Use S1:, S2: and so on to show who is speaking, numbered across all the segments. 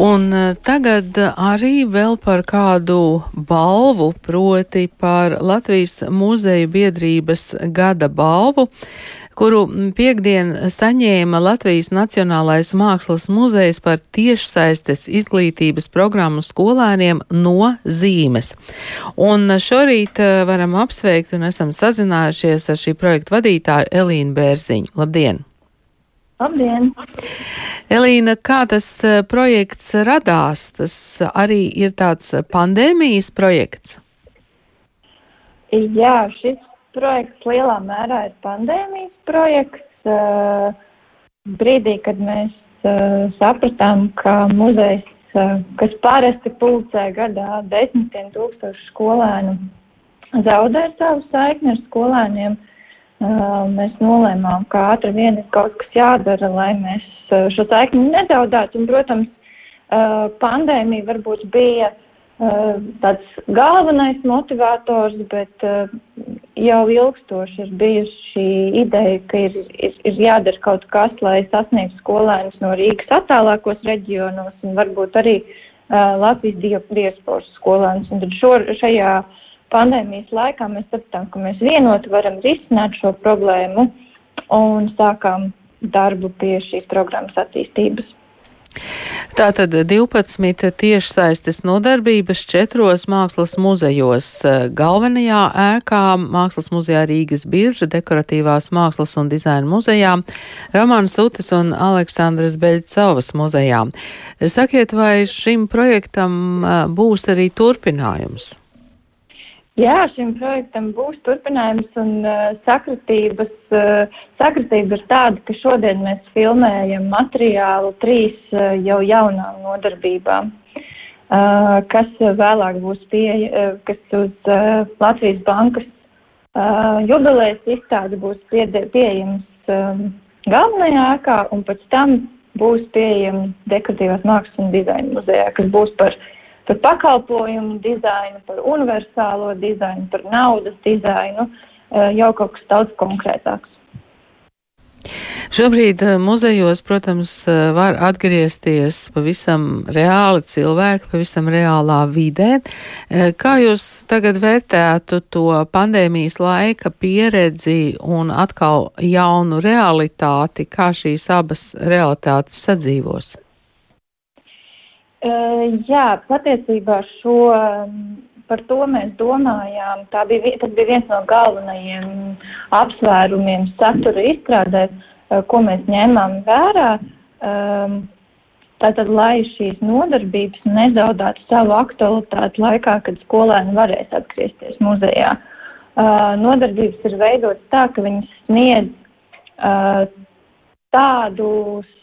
S1: Un tagad arī vēl par kādu balvu, proti par Latvijas muzeju biedrības gada balvu kuru piekdien saņēma Latvijas Nacionālais Mākslas muzejs par tiešsaistes izglītības programmu skolēniem no zīmes. Un šorīt eh, varam apsveikt un esam sazinājušies ar šī projekta vadītāju Elīnu Bērziņu. Labdien!
S2: Labdien!
S1: Elīna, kā tas eh, projekts radās? Tas arī ir tāds pandēmijas projekts?
S2: Jā, šis projekts lielā mērā ir pandēmijas projekts. Uh, brīdī, kad mēs uh, sapratām, ka muzejs, uh, kas parasti pulcē gadā desmitiem tūkstošu skolēnu, zaudē savu saikni ar skolēniem, mēs nolēmām, ka ātri vien ir kaut kas jādara, lai mēs šo saikni nezaudētu. Un, protams, pandēmija varbūt bija tāds galvenais motivators, bet jau ilgstoši ir bijusi šī ideja, ka ir, ir, ir jādara kaut kas, lai sasniegtu skolēnus no Rīgas attālākos reģionos un varbūt arī uh, Latvijas diasporas skolēnus. Un tad šo, šajā pandēmijas laikā mēs sapratām, ka mēs vienoti varam risināt šo problēmu un sākām darbu pie šīs programmas attīstības.
S1: Tātad 12 tiešsaistes nodarbības četros mākslas muzejos. Galvenajā ēkā Mākslas muzejā Rīgas birža, dekoratīvās mākslas un dizaina muzejā, Romāns Utis un Aleksandras Beļcovas muzejā. Sakiet, vai šim projektam būs arī turpinājums?
S2: Jā, šim projektam būs turpinājums un uh, sakritības. Uh, sakritība ir tāda, ka šodien mēs filmējam materiālu trīs uh, jau jaunām nodarbībām, uh, kas vēlāk būs pieeja, uh, kas uz uh, Latvijas bankas uh, jubilejas izstāde būs pie, pieejams um, galvenajā ēkā un pēc tam būs pieejami dekoratīvās mākslas un dizaina muzejā, kas būs par uh, par pakalpojumu dizainu, par universālo dizainu, par naudas dizainu, eh, jau kaut kas daudz konkrētāks.
S1: Šobrīd eh, muzejos, protams, eh, var atgriezties pavisam reāli cilvēki, pavisam reālā vidē. Kā jūs tagad vērtētu to pandēmijas laika pieredzi un atkal jaunu realitāti, kā šīs abas realitātes sadzīvos?
S2: Jā, patiesībā šo, par to mēs domājām. Bija, tas bija viens no galvenajiem apsvērumiem satura izstrādē, ko mēs ņēmām vērā. Tātad, lai šīs nodarbības nezaudētu savu aktualitāti laikā, kad skolēni varēs atgriezties muzejā. Nodarbības ir veidotas tā, ka viņas sniedz tādus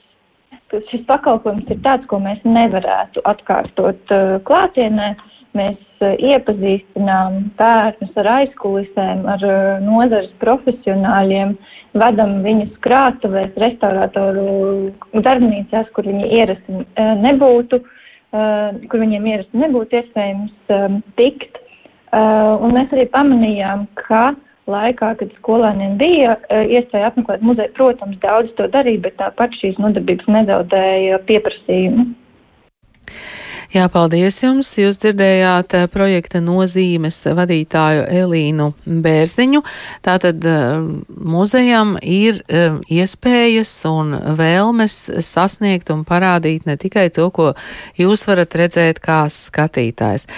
S2: šis pakalpojums ir tāds, ko mēs nevarētu atkārtot uh, klātienē. Mēs uh, iepazīstinām bērnus ar aizkulisēm, ar uh, nozares profesionāļiem, vedam viņus krātuvēs, restauratoru darbnīcās, kur viņi ierasti nebūtu, kur viņiem ierasti nebūtu iespējams um, tikt. Un mēs arī pamanījām, ka laikā, kad skolēniem bija e, iespēja apmeklēt muzeju, protams, daudz to darīja, bet tāpat šīs nodarbības nezaudēja pieprasījumu.
S1: Jā, paldies jums! Jūs dzirdējāt eh, projekta nozīmes vadītāju Elīnu Bērziņu. Tātad eh, muzejam ir eh, iespējas un vēlmes sasniegt un parādīt ne tikai to, ko jūs varat redzēt kā skatītājs.